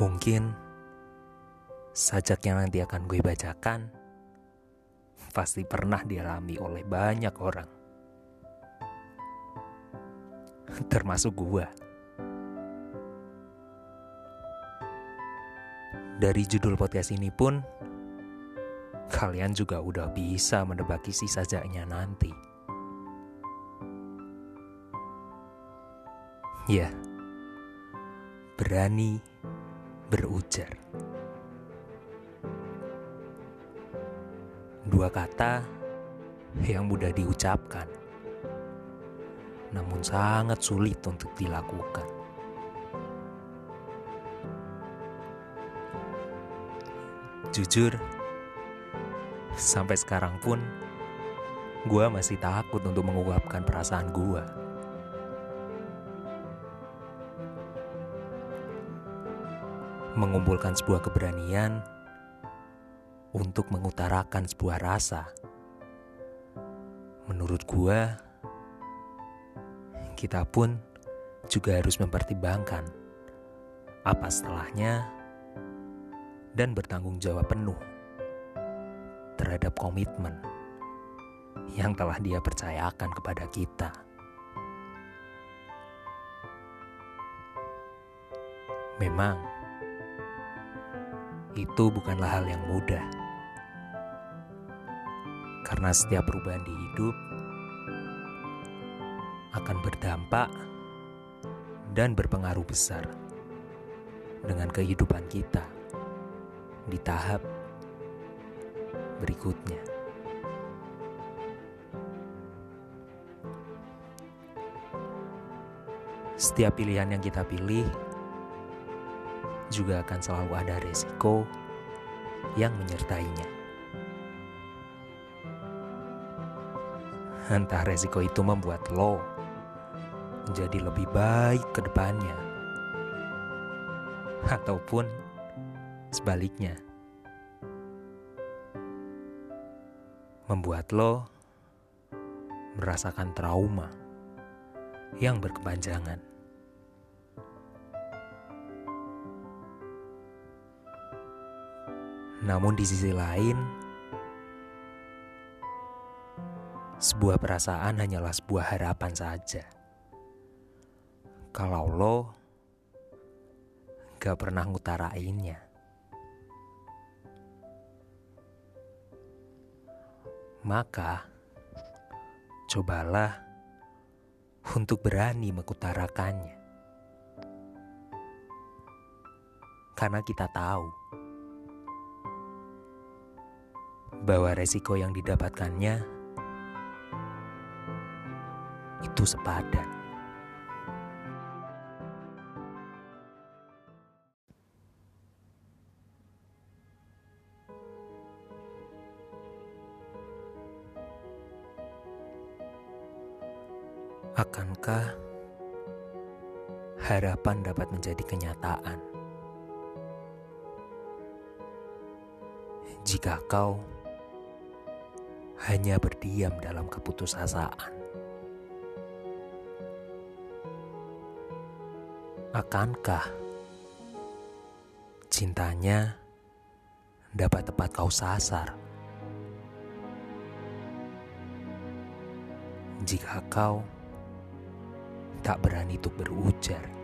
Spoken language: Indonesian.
Mungkin sajak yang nanti akan gue bacakan pasti pernah dialami oleh banyak orang. Termasuk gue. Dari judul podcast ini pun kalian juga udah bisa menebak isi sajaknya nanti. Ya, berani berujar. Dua kata yang mudah diucapkan, namun sangat sulit untuk dilakukan. Jujur, sampai sekarang pun gue masih takut untuk mengungkapkan perasaan gue. Mengumpulkan sebuah keberanian untuk mengutarakan sebuah rasa. Menurut gua, kita pun juga harus mempertimbangkan apa setelahnya dan bertanggung jawab penuh terhadap komitmen yang telah dia percayakan kepada kita. Memang, itu bukanlah hal yang mudah. Karena setiap perubahan di hidup akan berdampak dan berpengaruh besar dengan kehidupan kita di tahap berikutnya. Setiap pilihan yang kita pilih juga akan selalu ada resiko yang menyertainya. Entah resiko itu membuat lo menjadi lebih baik ke depannya, ataupun sebaliknya, membuat lo merasakan trauma yang berkepanjangan. Namun di sisi lain, sebuah perasaan hanyalah sebuah harapan saja. Kalau lo gak pernah ngutarainnya. Maka, cobalah untuk berani mengutarakannya. Karena kita tahu bahwa resiko yang didapatkannya itu sepadan. Akankah harapan dapat menjadi kenyataan? Jika kau hanya berdiam dalam keputusasaan. Akankah cintanya dapat tepat kau sasar? Jika kau tak berani untuk berujar.